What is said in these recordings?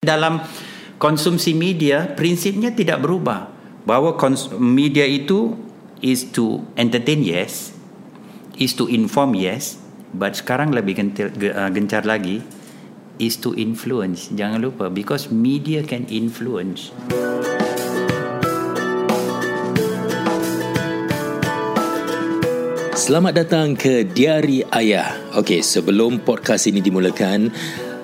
dalam konsumsi media prinsipnya tidak berubah. Bahawa media itu is to entertain yes. Is to inform yes. But sekarang lebih gencar, uh, gencar lagi is to influence. Jangan lupa because media can influence. Selamat datang ke Diari Ayah. Okey, sebelum podcast ini dimulakan,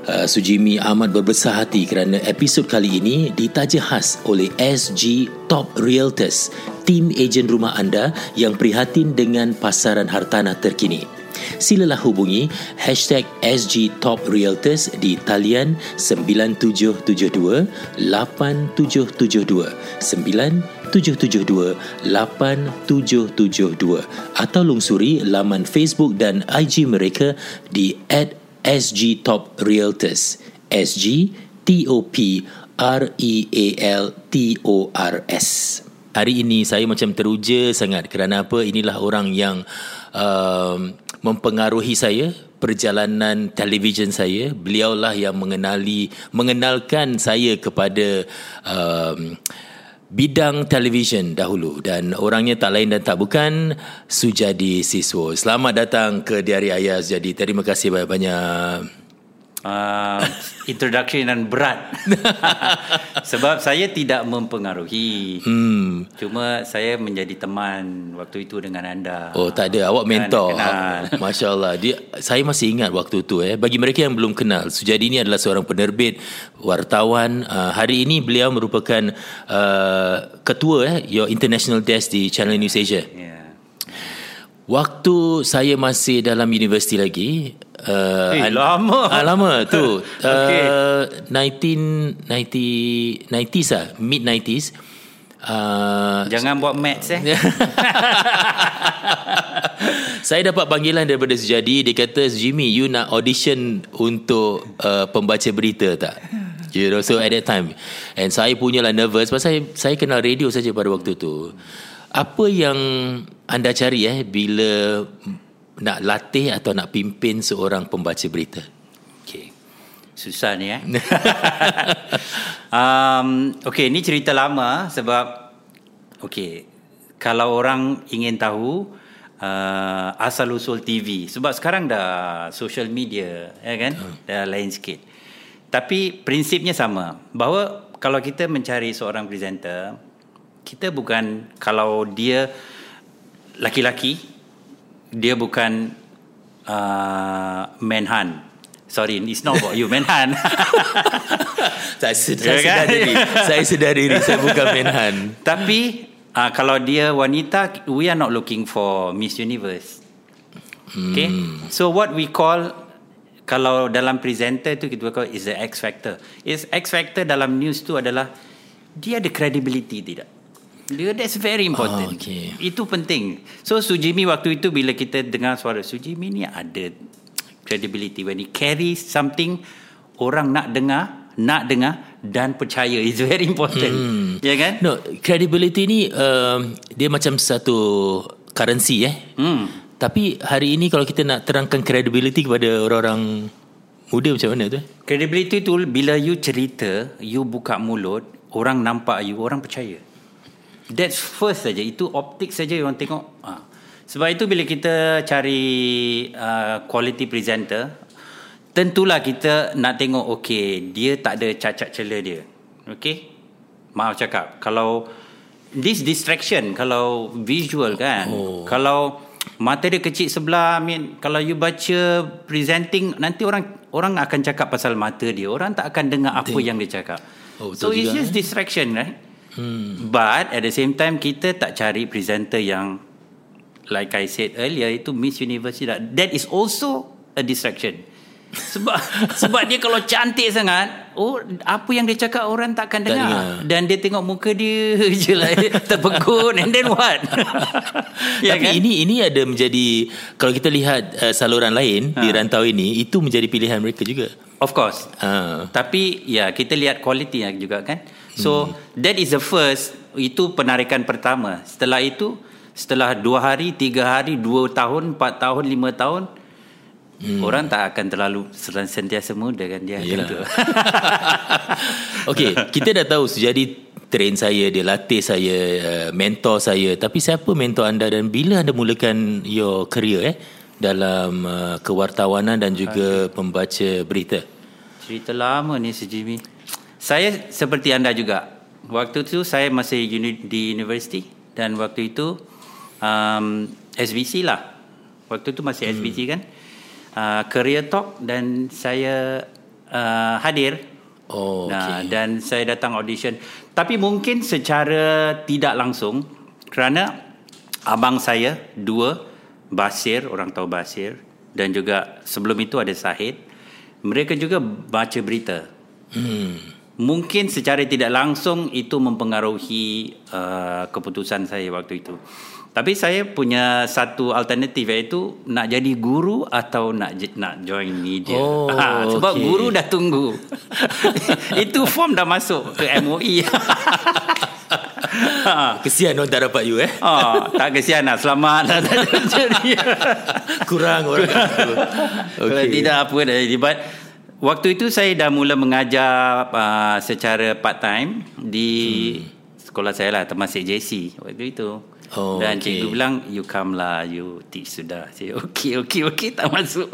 Uh, Sujimi amat berbesar hati kerana episod kali ini ditaja khas oleh SG Top Realtors, tim ejen rumah anda yang prihatin dengan pasaran hartanah terkini. Silalah hubungi hashtag di talian 9772 8772 9772 8772 atau lungsuri laman Facebook dan IG mereka di at SG Top Realtors. SG T O P R E A L T O R S. Hari ini saya macam teruja sangat kerana apa? Inilah orang yang uh, mempengaruhi saya perjalanan televisyen saya. Beliaulah yang mengenali mengenalkan saya kepada uh, bidang televisyen dahulu dan orangnya tak lain dan tak bukan Sujadi Siswo. Selamat datang ke Diari Ayah Sujadi. Terima kasih banyak-banyak uh, introduction dan berat. Sebab saya tidak mempengaruhi. Hmm. cuma saya menjadi teman waktu itu dengan anda. Oh tak ada. Awak mentor. Masya Allah dia, saya masih ingat waktu itu eh. bagi mereka yang belum kenal Sujadi ini adalah seorang penerbit wartawan. Uh, hari ini beliau merupakan uh, ketua eh, your international desk di Channel News Asia. Yeah. Waktu saya masih dalam universiti lagi uh, eh, lama. Uh, Lama tu. Okay. uh, 1990 90s lah Mid 90s uh, Jangan buat maths eh. Saya dapat panggilan daripada Sejadi Dia kata Jimmy you nak audition Untuk uh, pembaca berita tak? You know, so at that time. And saya punyalah nervous. Pasal saya, saya kenal radio saja pada waktu tu apa yang anda cari eh bila nak latih atau nak pimpin seorang pembaca berita? Okay. Susah ni eh. um, okay, ni cerita lama sebab okay, kalau orang ingin tahu uh, asal usul TV sebab sekarang dah social media ya kan uh. dah lain sikit. Tapi prinsipnya sama bahawa kalau kita mencari seorang presenter kita bukan kalau dia laki-laki dia bukan uh, manhunt. Sorry it's not about you manhunt. Saya sedar, ya kan? diri. Saya sedar diri saya bukan manhunt. Tapi uh, kalau dia wanita we are not looking for miss universe. Okay? Hmm. so what we call kalau dalam presenter tu kita call is the x factor. Is x factor dalam news tu adalah dia ada credibility tidak dia that's very important. Oh, okay. Itu penting. So Sujimi waktu itu bila kita dengar suara Sujimi ni ada credibility when he carry something orang nak dengar, nak dengar dan percaya is very important. Hmm. Ya kan? No, credibility ni uh, dia macam satu currency eh. Hmm. Tapi hari ini kalau kita nak terangkan credibility kepada orang-orang muda macam mana tu? Credibility tu bila you cerita, you buka mulut, orang nampak you, orang percaya. That's first saja. Itu optik saja yang tengok. Ha. Sebab itu bila kita cari uh, quality presenter, tentulah kita nak tengok okay, dia tak ada cacat celah dia. Okay? Maaf cakap. Kalau this distraction, kalau visual kan, oh. kalau mata dia kecil sebelah, I mean, kalau you baca presenting, nanti orang orang akan cakap pasal mata dia. Orang tak akan dengar apa yang dia cakap. Oh, so it's just eh? distraction, right? Hmm. But at the same time kita tak cari presenter yang like I said earlier itu Miss Universe that is also a distraction. Sebab sebab dia kalau cantik sangat, oh apa yang dia cakap orang takkan dengar. Tak dan dia tengok muka dia je lah terpegun and then what? ya Tapi kan? ini ini ada menjadi kalau kita lihat uh, saluran lain ha. di rantau ini itu menjadi pilihan mereka juga. Of course. Ha. Tapi ya kita lihat quality juga kan. So hmm. that is the first itu penarikan pertama. Setelah itu setelah dua hari, tiga hari, dua tahun, empat tahun, lima tahun hmm. orang tak akan terlalu sentiasa muda kan dia akan tu. Okey, kita dah tahu Sujadi train saya, dia latih saya, uh, mentor saya. Tapi siapa mentor anda dan bila anda mulakan your career eh dalam uh, kewartawanan dan juga pembaca berita? Cerita lama ni si Jimmy. Saya seperti anda juga. Waktu tu saya masih uni- di universiti dan waktu itu um, SBC lah. Waktu tu masih hmm. SBC kan. Uh, career talk dan saya uh, hadir. Oh, Nah, okey. dan saya datang audition. Tapi mungkin secara tidak langsung kerana abang saya dua Basir, orang tahu Basir dan juga sebelum itu ada Sahid. Mereka juga baca berita. Hmm. Mungkin secara tidak langsung itu mempengaruhi uh, keputusan saya waktu itu. Tapi saya punya satu alternatif iaitu nak jadi guru atau nak nak join media. Oh, Ha, sebab okey. guru dah tunggu. itu form dah masuk ke MOE. ha. Kesian orang tak dapat you eh. Oh, tak kesian lah. Selamat lah. Kurang orang tu. Kalau tidak apa dah jadi. But, waktu itu saya dah mula mengajar uh, secara part time di sekolah saya lah temasek JC waktu itu. Oh, Dan okay. cikgu bilang you come lah you teach sudah. Saya okey okey okey tak masuk.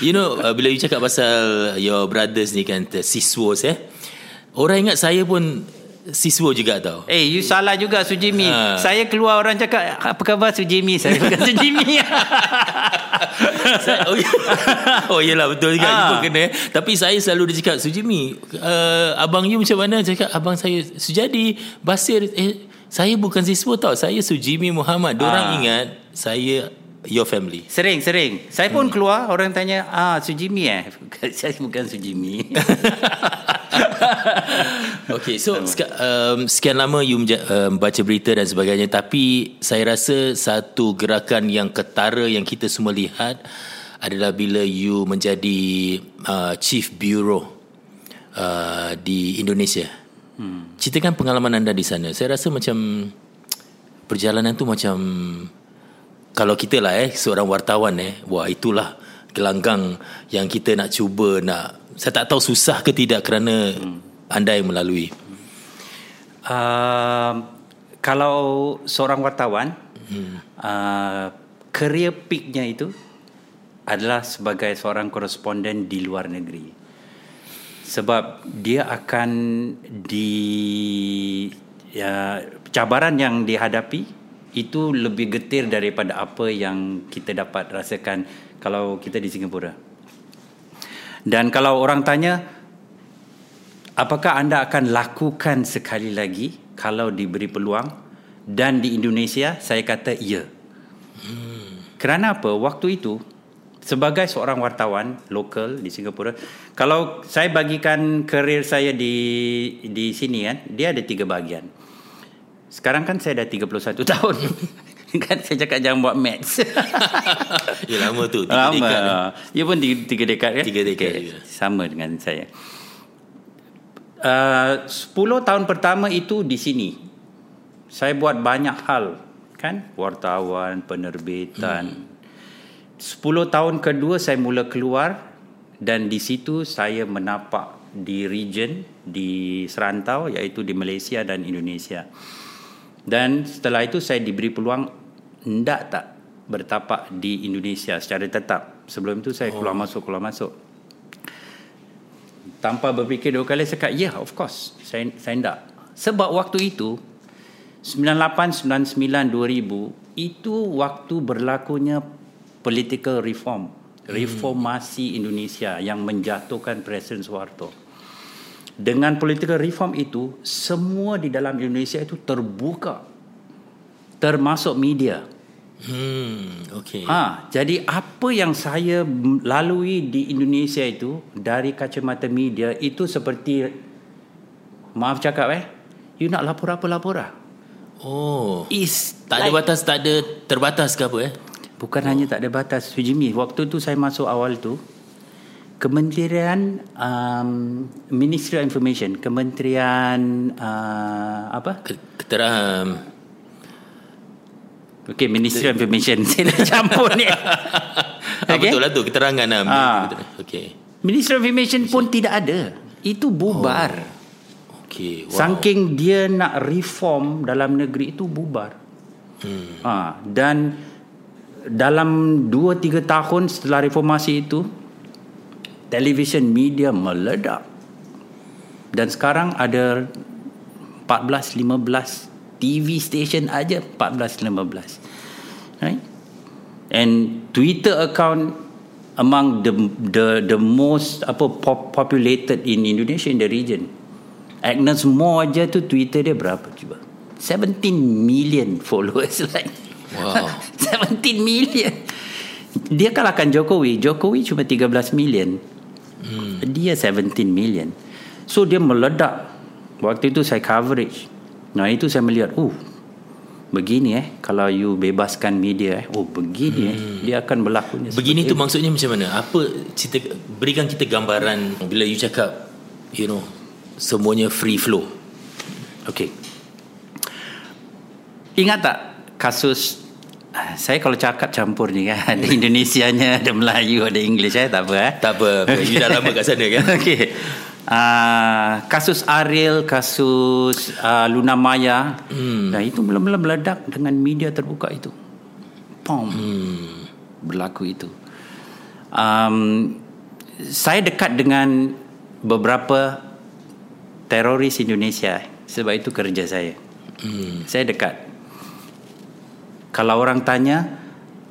You know uh, bila you cakap pasal your brothers ni kan siswos eh. Orang ingat saya pun siswo juga tau. Eh, you salah juga Sujimi. Ha. Saya keluar orang cakap apa khabar Sujimi? Saya bukan Sujimi. Saya- oh, ya- oh yelah betul juga Ah. ha. pun kena eh. Tapi saya selalu dia cakap Sujimi uh, Abang you macam mana Cakap abang saya Sujadi Basir eh, Saya bukan siswa tau Saya Sujimi Muhammad Diorang Ah. ingat Saya Your family Sering, sering. Saya pun keluar, orang tanya, ah, Sujimi eh? Saya bukan Sujimi. Okay so seka, um, Sekian lama you menja- um, Baca berita dan sebagainya Tapi Saya rasa Satu gerakan yang ketara Yang kita semua lihat Adalah bila you menjadi uh, Chief Bureau uh, Di Indonesia. Hmm. Ceritakan pengalaman anda di sana. Saya rasa macam Perjalanan tu macam Kalau kita lah eh Seorang wartawan eh Wah itulah Gelanggang Yang kita nak cuba Nak Saya tak tahu susah ke tidak Kerana hmm. Anda yang melalui uh, kalau seorang wartawan, hmm. uh, career peaknya itu adalah sebagai seorang koresponden di luar negeri. Sebab dia akan di ya, cabaran yang dihadapi itu lebih getir daripada apa yang kita dapat rasakan kalau kita di Singapura. Dan kalau orang tanya apakah anda akan lakukan sekali lagi kalau diberi peluang dan di Indonesia saya kata ya. Kerana apa? Waktu itu sebagai seorang wartawan lokal di Singapura, kalau saya bagikan karir saya di di sini kan, dia ada tiga bahagian. Sekarang kan saya dah 31 tahun. kan saya cakap jangan buat maths. Ya lama tu Tiga Lama. dekad eh. Dia pun tiga, tiga dekad kan? Tiga dekad Okey, juga. Sama dengan saya. Uh, 10 tahun pertama itu di sini. Saya buat banyak hal. Kan? Wartawan, penerbitan. Hmm. 10 tahun kedua saya mula keluar. Dan di situ saya menapak di region, di serantau iaitu di Malaysia dan Indonesia. Dan setelah itu saya diberi peluang hendak tak bertapak di Indonesia secara tetap. Sebelum itu saya keluar masuk keluar masuk. Tanpa berfikir dua kali saya kata, ya yeah, of course. Saya saya hendak. Sebab waktu itu 98 99 2000 itu waktu berlakunya political reform, reformasi Indonesia yang menjatuhkan Presiden Soeharto. Dengan political reform itu semua di dalam Indonesia itu terbuka. Termasuk media. Hmm Okay Ha, jadi apa yang saya lalui di Indonesia itu dari kacamata media itu seperti maaf cakap eh, you nak lapor apa lapor lah. Oh. Is Tak ada batas Tak ada terbatas ke apa eh? Bukan hanya tak ada batas. Sujimi Waktu tu saya masuk awal tu Kementerian um, Ministry of Information Kementerian uh, Apa? Ketera um, Okay Ministry of Information Saya dah campur ni Ah, Okay? betul lah tu keterangan lah. Ah. Betul. Okey. Ministry of Information pun tidak ada. Itu bubar. Okey. Wow. Saking dia nak reform dalam negeri itu bubar. Hmm. Ha, dan dalam 2-3 tahun setelah reformasi itu television media meledak. Dan sekarang ada 14-15 TV station aja 14-15. Right? And Twitter account among the the the most apa pop, populated in Indonesia in the region. Agnes Mo aja tu Twitter dia berapa cuba? 17 million followers like. Wow. 17 million. Dia kalahkan Jokowi. Jokowi cuma 13 million. Hmm. Dia 17 million. So dia meledak. Waktu itu saya coverage. Nah itu saya melihat, oh begini eh kalau you bebaskan media eh oh begini hmm. eh dia akan berlakunya Begini tu maksudnya macam mana? Apa cerita berikan kita gambaran bila you cakap you know semuanya free flow. Okey. Ingat tak kasus saya kalau cakap campur ni kan ada Indonesianya, ada Melayu, ada English eh tak apa eh. Tak apa, you dah lama kat sana kan? Okey. Uh, kasus Ariel, kasus uh, Luna Maya, hmm. dan itu mula-mula meledak dengan media terbuka itu. Pom. Hmm. Berlaku itu. Um, saya dekat dengan beberapa teroris Indonesia sebab itu kerja saya. Hmm. Saya dekat. Kalau orang tanya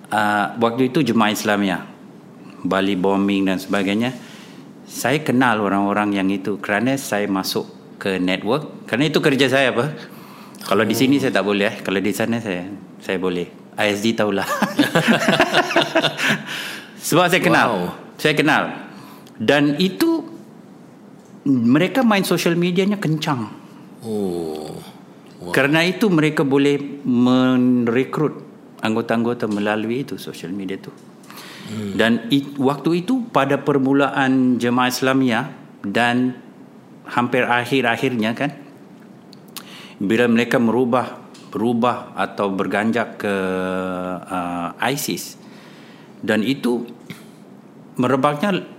uh, waktu itu Jemaah Islamiyah Bali bombing dan sebagainya saya kenal orang-orang yang itu kerana saya masuk ke network. Kerana itu kerja saya apa? Kalau di sini saya tak boleh eh. Kalau di sana saya saya boleh. ISD tahulah. Sebab saya kenal. Wow. saya kenal. Dan itu mereka main social medianya kencang. Oh. Wow. kerana itu mereka boleh merekrut anggota-anggota melalui itu social media itu hmm. dan it, waktu itu pada permulaan jemaah Islamiyah dan hampir akhir-akhirnya kan bila mereka merubah berubah atau berganjak ke uh, ISIS dan itu merebaknya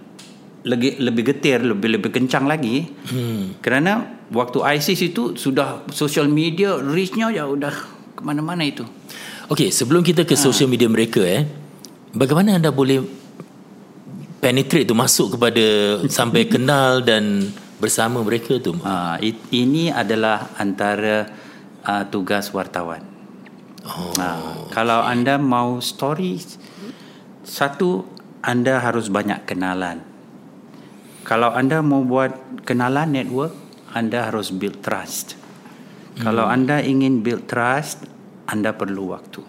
lebih lebih getir lebih lebih kencang lagi hmm. kerana waktu ISIS itu sudah social media reachnya ya udah kemana-mana itu Okey, sebelum kita ke social media mereka eh, bagaimana anda boleh penetrate tu masuk kepada sampai kenal dan bersama mereka tu? uh, it, ini adalah antara uh, tugas wartawan Oh. uh, kalau anda mau story satu anda harus banyak kenalan kalau anda mau buat kenalan network anda harus build trust. Kalau anda ingin build trust anda perlu waktu.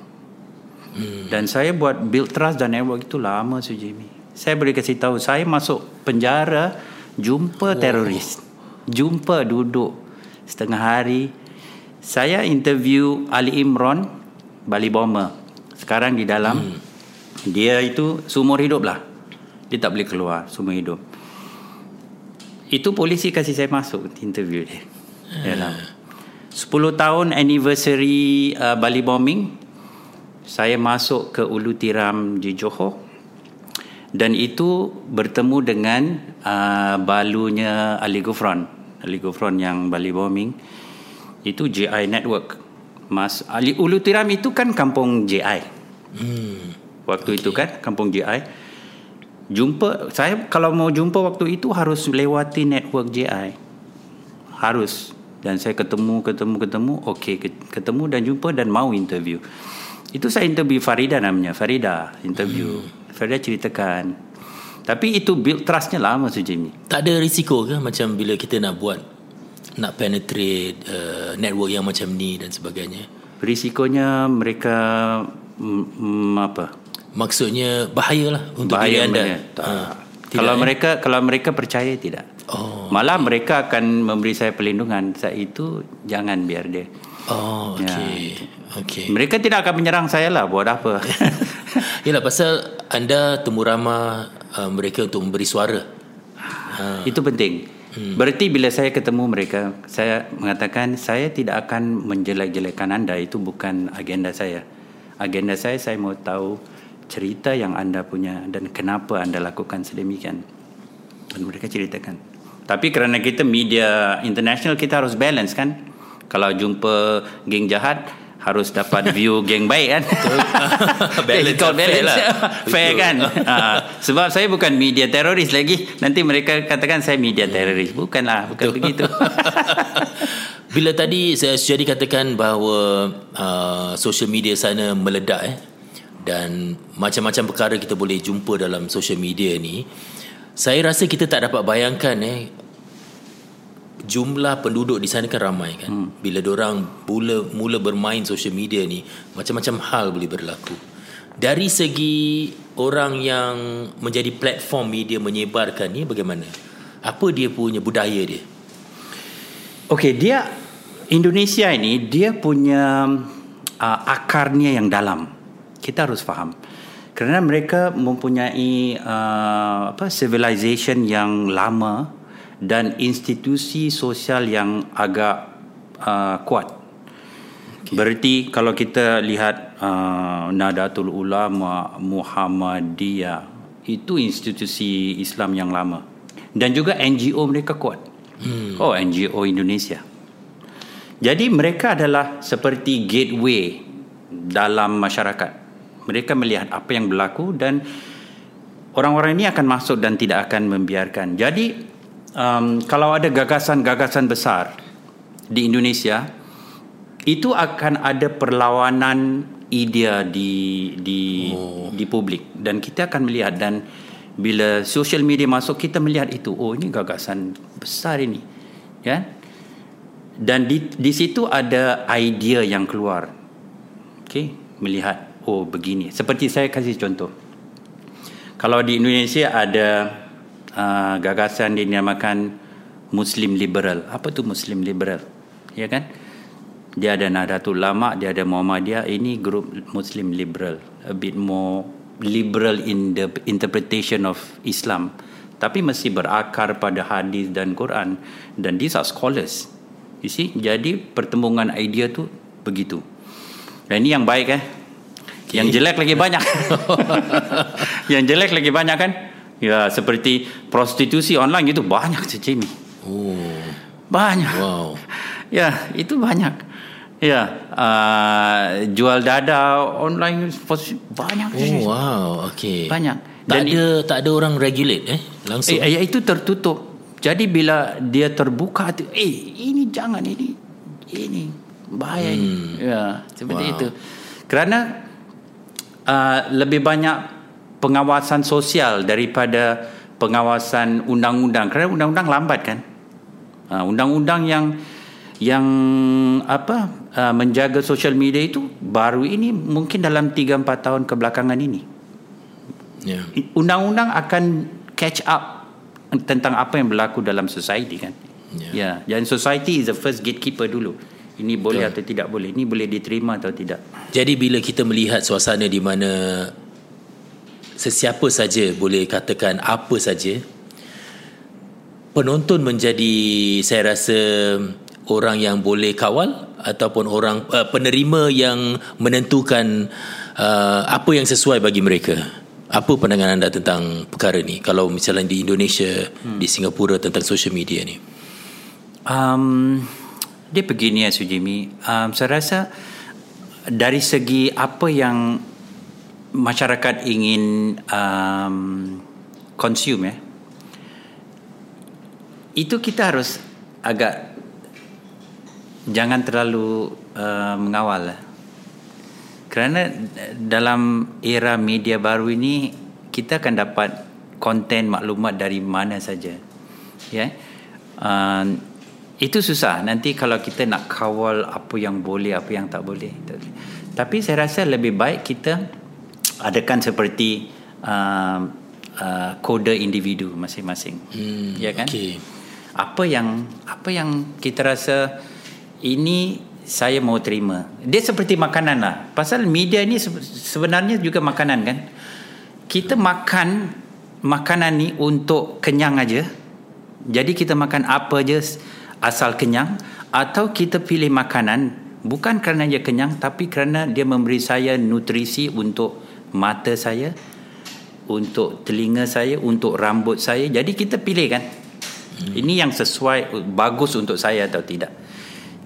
Hmm. dan saya buat build trust dan network itu lama su Jimmy. Saya boleh kasih tahu saya masuk penjara jumpa oh. teroris. Jumpa duduk setengah hari. Saya interview Ali Imran Bali Bomber sekarang di dalam hmm. dia itu seumur hidup lah. Dia tak boleh keluar seumur hidup itu polisi kasih saya masuk interview dia. Dalam 10 tahun anniversary uh, Bali bombing saya masuk ke Ulu Tiram di Johor. Dan itu bertemu dengan uh, balunya Ali Gufron. Ali Gufron yang Bali bombing. Itu JI network. Mas Ali Ulu Tiram itu kan kampung JI Hmm. waktu okay. itu kan kampung JI jumpa saya kalau mau jumpa waktu itu harus lewati network JI harus. Dan saya ketemu ketemu ketemu okey ketemu dan jumpa dan mau interview. Itu saya interview Farida namanya Farida interview. Hmm. Farida ceritakan. Tapi itu build trustnya lama tu Jimmy Tak ada risiko ke macam bila kita nak buat nak penetrate uh, network yang macam ni dan sebagainya? risikonya mereka mm, mm, apa Maksudnya bahayalah untuk bahaya diri anda. Ha, kalau eh? mereka kalau mereka percaya tidak. Oh. Malah mereka akan memberi saya perlindungan. Saya itu jangan biar dia. Oh, Ya, okey. Okey. Mereka tidak akan menyerang saya lah buat apa. Yalah pasal anda temu ramah uh, mereka untuk memberi suara. Ha. Itu penting. Hmm. Berarti bila saya ketemu mereka, saya mengatakan saya tidak akan menjelek-jelekkan anda. Itu bukan agenda saya. Agenda saya saya mau tahu cerita yang anda punya dan kenapa anda lakukan sedemikian? Dan mereka ceritakan. Tapi kerana kita media international kita harus balance kan? Kalau jumpa geng jahat harus dapat view geng baik kan? Balance, Called fair lah. fair Betul. kan? Uh, sebab saya bukan media teroris lagi. Nanti mereka katakan saya media teroris. Bukanlah bukan begitu. Bila tadi saya jadi katakan bahawa uh, social media sana meledak eh dan macam-macam perkara kita boleh jumpa dalam social media ni saya rasa kita tak dapat bayangkan eh jumlah penduduk di sana kan ramai kan hmm. bila orang mula mula bermain social media ni macam-macam hal boleh berlaku dari segi orang yang menjadi platform media menyebarkan ni bagaimana apa dia punya budaya dia Okey, dia Indonesia ini dia punya uh, akarnya yang dalam. Kita harus faham. Kerana mereka mempunyai uh, apa civilization yang lama dan institusi sosial yang agak uh, kuat. Okay. Berarti kalau kita lihat uh, Nadatul Ulama Muhammadiyah itu institusi Islam yang lama dan juga NGO mereka kuat. Hmm. Oh NGO Indonesia. Jadi mereka adalah seperti gateway dalam masyarakat. Mereka melihat apa yang berlaku dan orang-orang ini akan masuk dan tidak akan membiarkan. Jadi um, kalau ada gagasan-gagasan besar di Indonesia, itu akan ada perlawanan idea di di oh. di publik dan kita akan melihat dan bila social media masuk kita melihat itu oh ini gagasan besar ini ya dan di di situ ada idea yang keluar okey melihat oh begini. Seperti saya kasih contoh. Kalau di Indonesia ada uh, gagasan dinamakan muslim liberal. Apa tu muslim liberal? Ya kan? Dia ada Nahdlatul Ulama dia ada Muhammadiyah. Ini grup muslim liberal. A bit more liberal in the interpretation of Islam. Tapi masih berakar pada hadis dan Quran. Dan these are scholars. You see? Jadi pertembungan idea tu begitu. Dan ini yang baik eh okay. yang jelek lagi banyak. Yang jelek lagi banyak kan? Ya seperti prostitusi online itu banyak Cik oh. Banyak. Wow. Ya itu banyak. Ya uh, jual dada online banyak oh wow okey. Banyak. Tak ada it, tak ada orang regulate eh? Langsung. Eh, ya itu tertutup. Jadi bila dia terbuka tu eh ini jangan ini ini bahaya hmm. ini ya seperti wow. itu. Kerana uh, lebih banyak pengawasan sosial daripada pengawasan undang-undang kerana undang-undang lambat kan uh, undang-undang yang yang apa uh, menjaga social media itu baru ini mungkin dalam 3 4 tahun kebelakangan ini. Yeah. Undang-undang akan catch up tentang apa yang berlaku dalam society kan. Ya, yeah. dan society is the first gatekeeper dulu. Ini boleh Betul. atau tidak boleh, ini boleh diterima atau tidak. Jadi bila kita melihat suasana di mana sesiapa saja boleh katakan apa saja penonton menjadi saya rasa orang yang boleh kawal ataupun orang uh, penerima yang menentukan uh, apa yang sesuai bagi mereka. Apa pandangan anda tentang perkara ni? Kalau misalnya di Indonesia, hmm. di Singapura tentang social media ni. Um, dia begini ya Sujimi. Um, saya rasa dari segi apa yang masyarakat ingin um, consume ya, itu kita harus agak jangan terlalu uh, mengawal kerana dalam era media baru ini kita akan dapat konten maklumat dari mana saja ya yeah? uh, itu susah nanti kalau kita nak kawal apa yang boleh apa yang tak boleh tapi saya rasa lebih baik kita adakan seperti uh, uh, kode individu masing-masing hmm, ya kan okay. apa yang apa yang kita rasa ini saya mau terima. Dia seperti makanan lah. Pasal media ni sebenarnya juga makanan kan. Kita makan makanan ni untuk kenyang aja. Jadi kita makan apa aja asal kenyang atau kita pilih makanan bukan kerana dia kenyang tapi kerana dia memberi saya nutrisi untuk mata saya, untuk telinga saya, untuk rambut saya. Jadi kita pilih kan. Hmm. Ini yang sesuai bagus untuk saya atau tidak.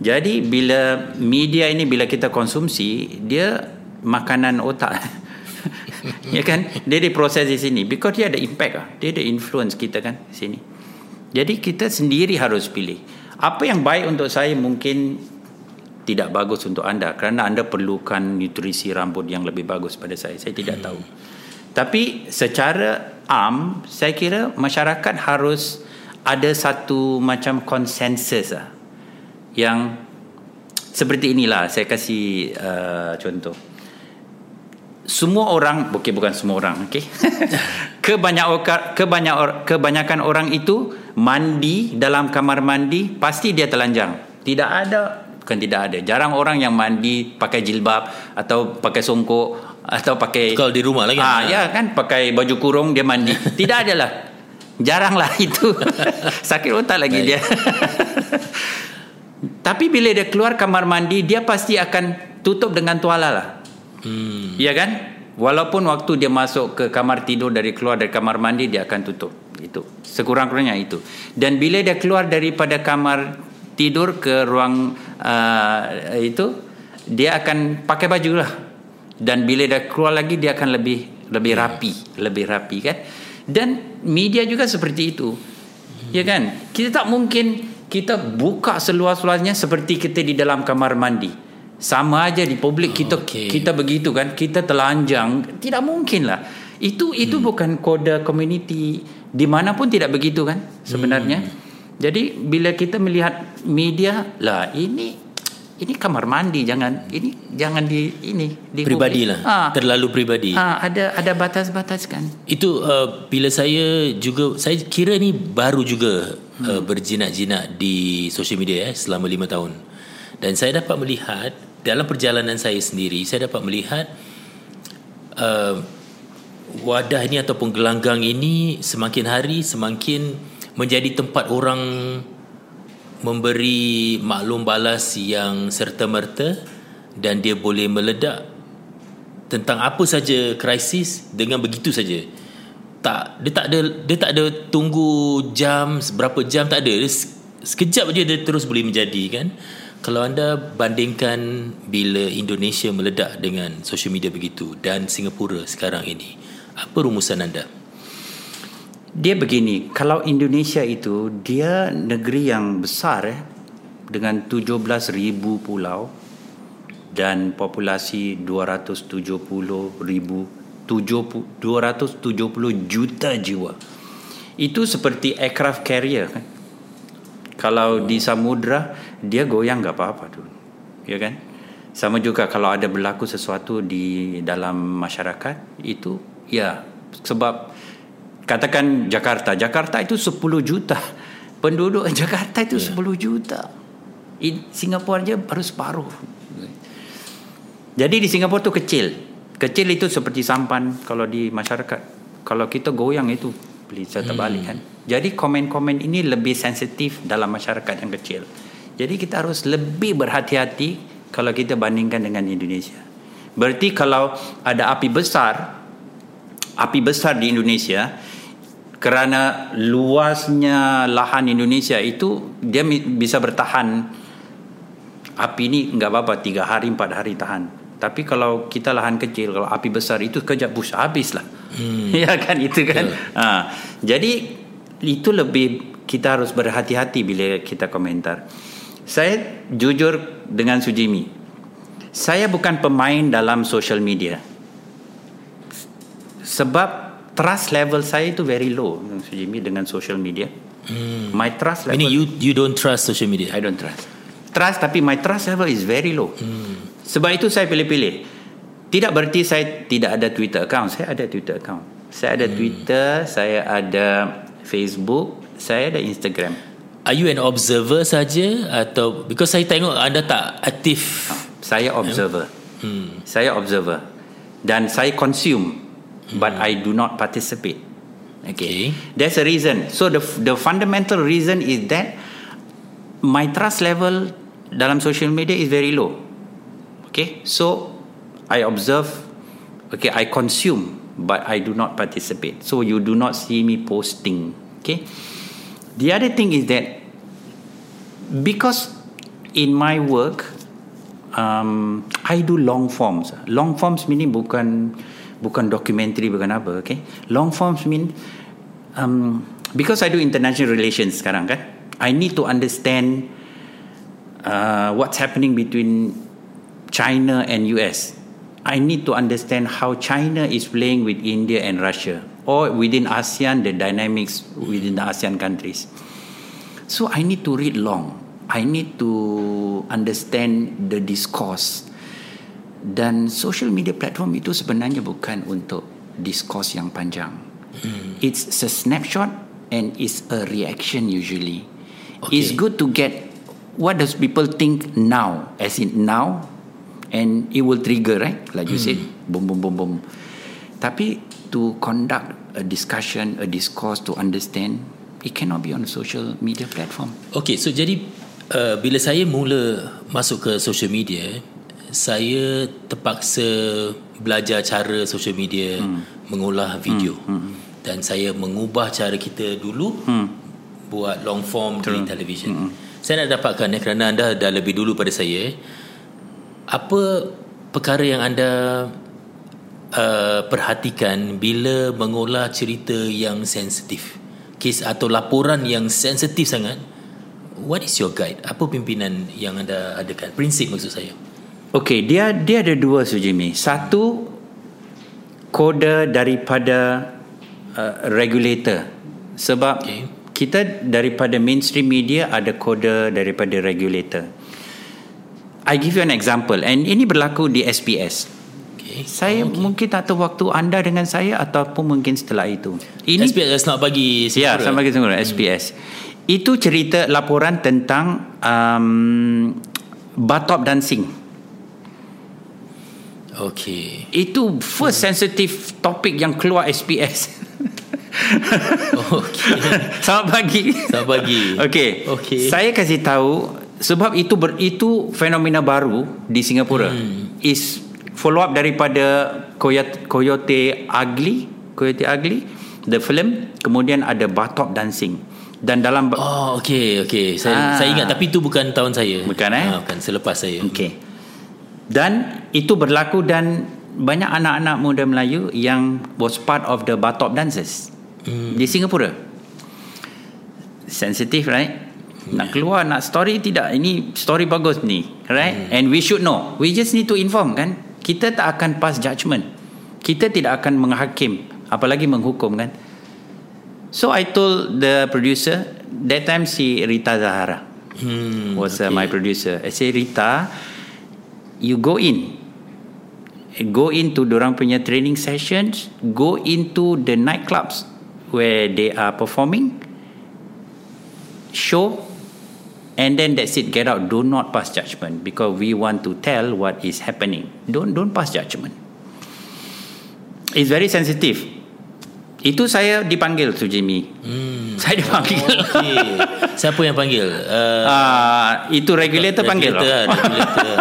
Jadi bila media ini bila kita konsumsi, dia makanan otak. ya kan? Dia diproses di sini because dia ada impact ah. Dia ada influence kita kan sini. Jadi kita sendiri harus pilih. Apa yang baik untuk saya mungkin tidak bagus untuk anda kerana anda perlukan nutrisi rambut yang lebih bagus pada saya. Saya tidak hmm. tahu. Tapi secara am, saya kira masyarakat harus ada satu macam konsensus lah. Yang seperti inilah saya kasih uh, contoh. Semua orang, okay, bukan semua orang, okay? kebanyakan kebanyak kebanyakan orang itu mandi dalam kamar mandi pasti dia telanjang. Tidak ada, bukan tidak ada. Jarang orang yang mandi pakai jilbab atau pakai songkok atau pakai kalau di rumah lagi ah ya kan pakai baju kurung dia mandi tidak ada lah jarang lah itu sakit otak lagi Baik. dia tapi bila dia keluar kamar mandi dia pasti akan tutup dengan tuala lah hmm. ya kan walaupun waktu dia masuk ke kamar tidur dari keluar dari kamar mandi dia akan tutup itu. Sekurang-kurangnya itu. Dan bila dia keluar daripada kamar tidur ke ruang uh, itu dia akan pakai baju lah. Dan bila dia keluar lagi dia akan lebih lebih rapi. Lebih rapi kan? Dan media juga seperti itu. Ya kan? Kita tak mungkin kita buka seluas-luasnya seperti kita di dalam kamar mandi. Sama aja di publik kita okay. kita begitu kan? Kita telanjang. Tidak mungkin lah itu itu hmm. bukan kode community di mana pun tidak begitu kan sebenarnya hmm. jadi bila kita melihat media lah ini ini kamar mandi jangan ini jangan di ini di pribadi lah ha. terlalu pribadi ha, ada ada batas-batas kan itu uh, bila saya juga saya kira ni baru juga hmm. uh, berjinak-jinak di social media eh, selama lima tahun dan saya dapat melihat dalam perjalanan saya sendiri saya dapat melihat uh, wadah ini ataupun gelanggang ini semakin hari semakin menjadi tempat orang memberi maklum balas yang serta-merta dan dia boleh meledak tentang apa saja krisis dengan begitu saja. Tak dia tak ada dia tak ada tunggu jam berapa jam tak ada. Dia sekejap aja dia terus boleh menjadi kan. Kalau anda bandingkan bila Indonesia meledak dengan social media begitu dan Singapura sekarang ini, apa rumusan anda? Dia begini, kalau Indonesia itu dia negeri yang besar eh dengan 17,000 pulau dan populasi 270,000 270 juta jiwa. Itu seperti aircraft carrier kan. Kalau di samudra dia goyang enggak apa-apa tu. Ya kan? Sama juga kalau ada berlaku sesuatu di dalam masyarakat itu ya sebab katakan Jakarta Jakarta itu 10 juta. Penduduk Jakarta itu yeah. 10 juta. In, Singapura aja baru separuh. Jadi di Singapura tu kecil. Kecil itu seperti sampan kalau di masyarakat. Kalau kita goyang itu beli saya terbalik hmm. kan? Jadi komen-komen ini lebih sensitif dalam masyarakat yang kecil. Jadi kita harus lebih berhati-hati kalau kita bandingkan dengan Indonesia. Berarti kalau ada api besar api besar di Indonesia kerana luasnya lahan Indonesia itu dia bisa bertahan. Api ni enggak apa-apa tiga hari empat hari tahan. Tapi kalau kita lahan kecil kalau api besar itu kejap bus habis lah hmm. ya kan itu kan? Yeah. ha. jadi itu lebih kita harus berhati-hati bila kita komentar. Saya jujur dengan Sujimi saya bukan pemain dalam social media sebab trust level saya itu very low Jimmy dengan social media. Hmm. My trust level. Ini you you don't trust social media. I don't trust. Trust tapi my trust level is very low. Hmm. Sebab itu saya pilih-pilih. Tidak berarti saya tidak ada Twitter account. Saya ada Twitter account. Saya ada hmm. Twitter, saya ada Facebook, saya ada Instagram. Are you an observer saja atau because saya tengok anda tak aktif? Saya observer. Hmm. Saya observer. Dan saya consume but I do not participate. Okay. okay. There's a reason. So the the fundamental reason is that my trust level dalam social media is very low. Okay. So I observe Okay, I consume, but I do not participate. So you do not see me posting. Okay. The other thing is that because in my work, um, I do long forms. Long forms meaning bukan bukan documentary bukan apa. Okay. Long forms mean um, because I do international relations sekarang kan. I need to understand uh, what's happening between China and US. I need to understand how China is playing with India and Russia, or within ASEAN, the dynamics within the ASEAN countries. So I need to read long. I need to understand the discourse. Dan social media platform itu sebenarnya bukan untuk discourse yang panjang. Hmm. It's a snapshot and it's a reaction usually. Okay. It's good to get what does people think now, as in now, and it will trigger, right? Like you hmm. said, boom, boom, boom, boom. Tapi to conduct a discussion, a discourse, to understand, it cannot be on a social media platform. Okay, so jadi uh, bila saya mula masuk ke social media, saya terpaksa belajar cara social media hmm. mengolah video hmm. Hmm. dan saya mengubah cara kita dulu hmm. buat long form True. di television. Hmm. Saya nak dapatkan ya, kerana anda dah lebih dulu pada saya. Apa perkara yang anda uh, perhatikan bila mengolah cerita yang sensitif? Kes atau laporan yang sensitif sangat? What is your guide? Apa pimpinan yang anda adakan? Prinsip maksud saya. Okey, dia dia ada dua Sujimi. Satu kode daripada uh, regulator. Sebab okay. kita daripada mainstream media ada kode daripada regulator. I give you an example and ini berlaku di SPS. Okay. Saya okay. mungkin tak tahu waktu anda dengan saya ataupun mungkin setelah itu. Ini SPS nak bagi Ya, selamat bagi sempurna hmm. SPS. Itu cerita laporan tentang um, Batop dancing. Okay. Itu first sensitive topic yang keluar SPS. okay. Selamat pagi. Selamat pagi. Okay. okay. Saya kasih tahu sebab itu ber, itu fenomena baru di Singapura. Hmm. Is follow up daripada Coyote, Coyote Ugly, Coyote Ugly, the film. Kemudian ada Batop Dancing. Dan dalam Oh, okay, okay. Saya, ah. saya ingat tapi itu bukan tahun saya. Bukan eh? Ah, bukan selepas saya. Okay dan itu berlaku dan banyak anak-anak muda Melayu yang was part of the Batop dances hmm. di Singapura. Sensitif right? Nak keluar nak story tidak? Ini story bagus ni right? Hmm. and we should know. We just need to inform kan? Kita tak akan pass judgement. Kita tidak akan menghakim apalagi menghukum kan? So I told the producer that time si Rita Zahara hmm, was uh, okay. my producer. I say Rita you go in. Go into orang punya training sessions go into the nightclubs where they are performing show and then that's it get out. Do not pass judgment because we want to tell what is happening. Don't don't pass judgment. It's very sensitive itu saya dipanggil tu Jimmy. Hmm. Saya dipanggil. Oh, okay. Siapa yang panggil? Uh, uh, itu regulator, panggil. Regulator. regulator.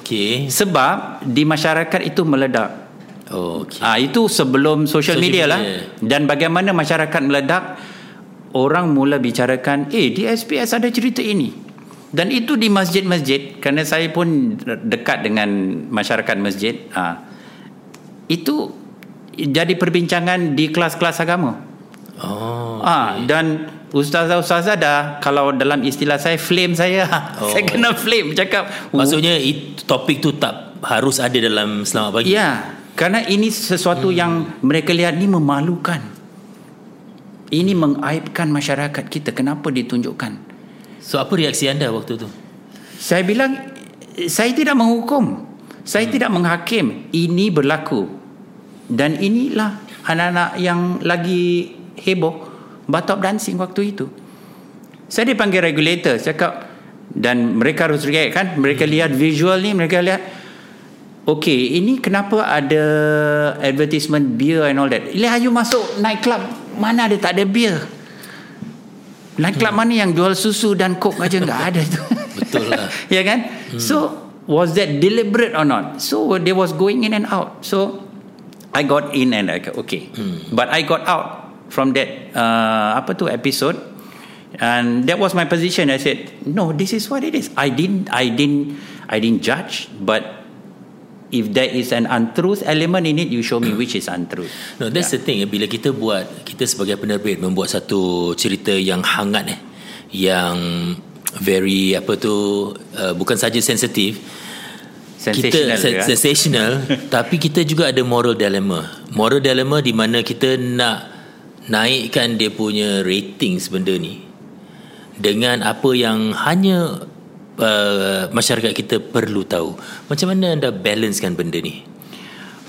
Okey. Sebab di masyarakat itu meledak. Oh, okay. uh, itu sebelum social, social media, media lah. Dan bagaimana masyarakat meledak, orang mula bicarakan, eh di SPS ada cerita ini. Dan itu di masjid-masjid, kerana saya pun dekat dengan masyarakat masjid. Uh, itu jadi perbincangan di kelas-kelas agama. Oh. Ah okay. dan ustazah-ustazah dah kalau dalam istilah saya flame saya. Oh. saya kena flame cakap. Maksudnya it, topik tu tak harus ada dalam selamat pagi. Ya. Kerana ini sesuatu hmm. yang mereka lihat ni memalukan. Ini mengaibkan masyarakat kita. Kenapa ditunjukkan? So apa reaksi anda waktu tu? Saya bilang saya tidak menghukum. Saya hmm. tidak menghakim. Ini berlaku dan inilah anak-anak yang lagi heboh Batop dancing waktu itu. Saya dipanggil regulator Cakap Dan mereka harus react kan? Mereka hmm. lihat visual ni Mereka lihat Okay ini kenapa ada Advertisement beer and all that? Lihat you masuk night club Mana ada tak ada beer. Night club hmm. mana yang jual susu dan coke aja? Nggak ada tu. Betul lah. Ya kan? Hmm. So Was that deliberate or not? So they was going in and out. So I got in and I okay. Hmm. But I got out from that uh, apa tu episode and that was my position. I said, no, this is what it is. I didn't, I didn't, I didn't judge, but if there is an untruth element in it, you show me which is untruth. No, that's yeah. the thing. Bila kita buat, kita sebagai penerbit membuat satu cerita yang hangat eh, yang very apa tu, uh, bukan saja sensitif, sensational kita ya? sensational tapi kita juga ada moral dilemma. Moral dilemma di mana kita nak naikkan dia punya rating sebenda ni dengan apa yang hanya uh, masyarakat kita perlu tahu. Macam mana anda balancekan benda ni?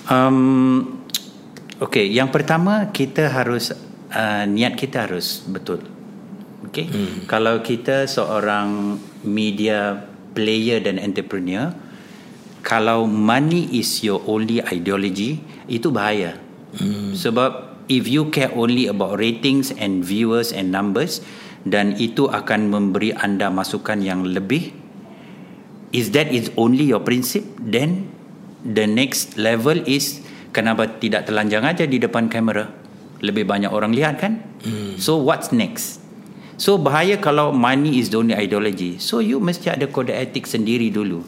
Um okey yang pertama kita harus uh, niat kita harus betul. Okey hmm. kalau kita seorang media player dan entrepreneur kalau money is your only ideology itu bahaya. Hmm. sebab if you care only about ratings and viewers and numbers dan itu akan memberi anda masukan yang lebih is that is only your principle then the next level is kenapa tidak telanjang aja di depan kamera? Lebih banyak orang lihat kan? Hmm. so what's next? So bahaya kalau money is the only ideology. So you mesti ada kode etik sendiri dulu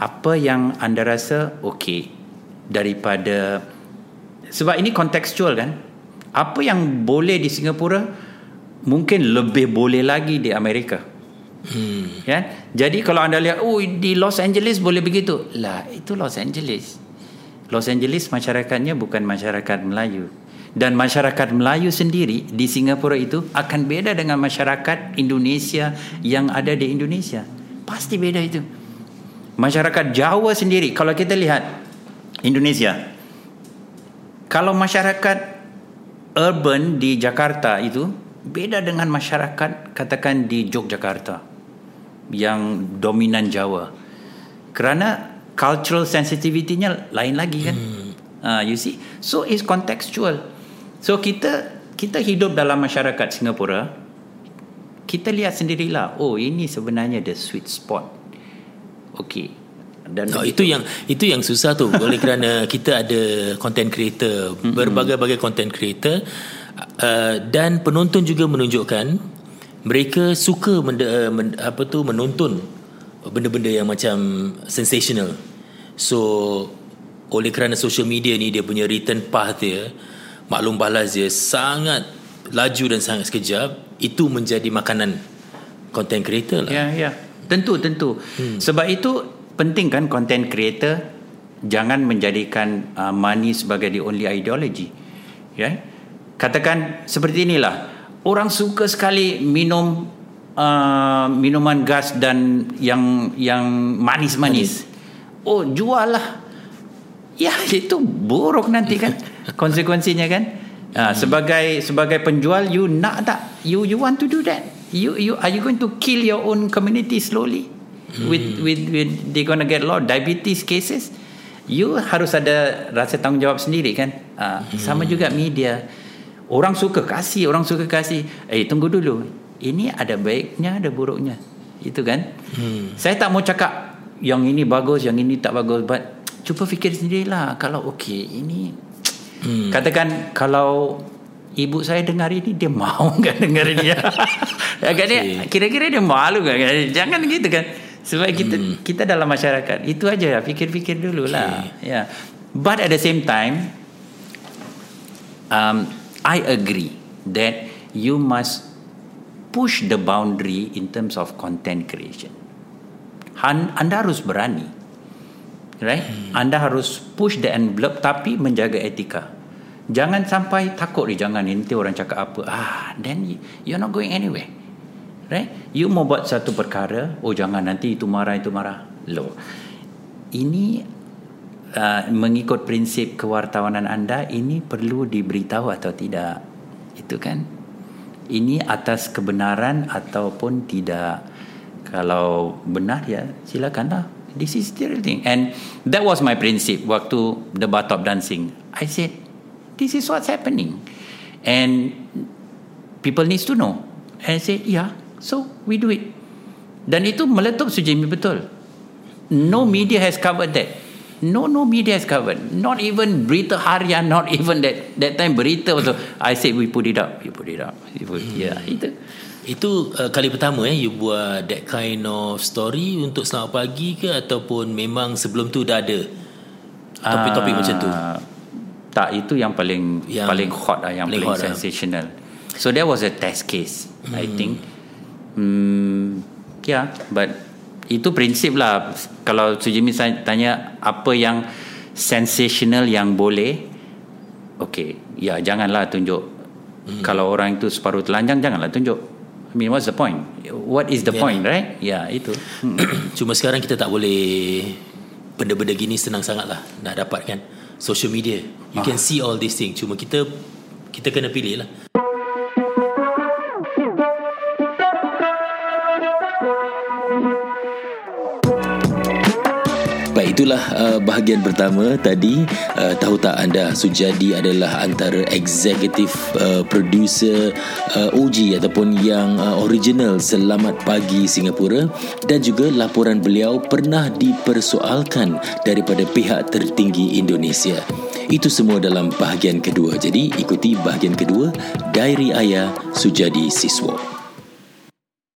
apa yang anda rasa okey daripada sebab ini kontekstual kan? Apa yang boleh di Singapura mungkin lebih boleh lagi di Amerika. Hmm. kan jadi kalau anda lihat oh di Los Angeles boleh begitu. Lah itu Los Angeles. Los Angeles masyarakatnya bukan masyarakat Melayu. Dan masyarakat Melayu sendiri di Singapura itu akan beda dengan masyarakat Indonesia yang ada di Indonesia. Pasti beda itu masyarakat Jawa sendiri kalau kita lihat Indonesia kalau masyarakat urban di Jakarta itu beda dengan masyarakat katakan di Yogyakarta yang dominan Jawa. Kerana cultural sensitivity-nya lain lagi kan? Hmm. uh, you see? So it's contextual. So kita kita hidup dalam masyarakat Singapura kita lihat sendirilah oh ini sebenarnya the sweet spot okey. Dan oh, itu yang itu yang susah tu. Oleh kerana kita ada content creator berbagai-bagai content creator uh, dan penonton juga menunjukkan mereka suka men, uh, men, apa tu menonton benda-benda yang macam sensational. So oleh kerana social media ni dia punya return path dia maklum balas dia sangat laju dan sangat sekejap itu menjadi makanan content creator lah. Ya yeah, ya. yeah. Tentu tentu. Hmm. Sebab itu penting kan content creator jangan menjadikan uh, money sebagai the only ideology. Ya. Yeah? Katakan seperti inilah. Orang suka sekali minum uh, minuman gas dan yang yang manis-manis. Oh, jual lah. Ya, itu buruk nanti kan konsekuensinya kan. Uh, sebagai sebagai penjual you nak tak? You you want to do that? You you are you going to kill your own community slowly? Hmm. with with with they gonna get a lot of diabetes cases? You harus ada rasa tanggungjawab sendiri kan? Uh, hmm. sama juga media. Orang suka kasih orang suka kasih. Eh tunggu dulu. Ini ada baiknya ada buruknya. Itu kan? Hmm. saya tak mau cakap yang ini bagus yang ini tak bagus. But cuba fikir sendirilah. Kalau okey ini hmm. katakan kalau ibu saya dengar ini dia mau enggak dengar ini ya? Agak dia kira-kira dia malu kan? Jangan gitu kan? Sebab kita hmm. kita dalam masyarakat itu aja ya fikir-fikir dulu lah. Okay. ya. But at the same time um, I agree that you must push the boundary in terms of content creation. Anda harus berani right? Hmm. anda harus push the envelope tapi menjaga etika Jangan sampai takut ni jangan nanti orang cakap apa. Ah, then you're not going anywhere. Right? You mau buat satu perkara, oh jangan nanti itu marah itu marah. Lo. Ini uh, mengikut prinsip kewartawanan anda ini perlu diberitahu atau tidak. Itu kan. Ini atas kebenaran ataupun tidak. Kalau benar ya silakanlah. This is the real thing. And that was my principle waktu the batop dancing. I said, this is what's happening and people needs to know and I say yeah so we do it dan itu meletup Sujimi betul no media has covered that No, no media has covered. Not even Berita Harian, not even that that time Berita also. I said we put it up. You put it up. You put, Hmm. Yeah, itu. Itu uh, kali pertama eh you buat that kind of story untuk selamat pagi ke ataupun memang sebelum tu dah ada topik-topik Ah, macam tu. Tak, itu yang paling Yang paling hot lah, yang paling paling, lah. sensational. So that was a test case, I think. Hmm, yeah, but itu prinsip lah. Kalau Sujimi tanya apa yang sensational yang boleh, okay, ya janganlah tunjuk. Hmm. Kalau orang itu separuh telanjang, janganlah tunjuk. I mean, what's the point? What is the Yeah. point, right? Ya, itu. Hmm. Cuma sekarang kita tak boleh benda-benda gini senang sangat lah nak dapatkan social media. You can see all these things. Cuma kita kita kena pilih lah. Itulah uh, bahagian pertama tadi uh, tahu tak anda Sujadi adalah antara executive uh, producer uh, OG ataupun yang uh, original Selamat Pagi Singapura dan juga laporan beliau pernah dipersoalkan daripada pihak tertinggi Indonesia. Itu semua dalam bahagian kedua. Jadi ikuti bahagian kedua Diary Ayah Sujadi Siswo.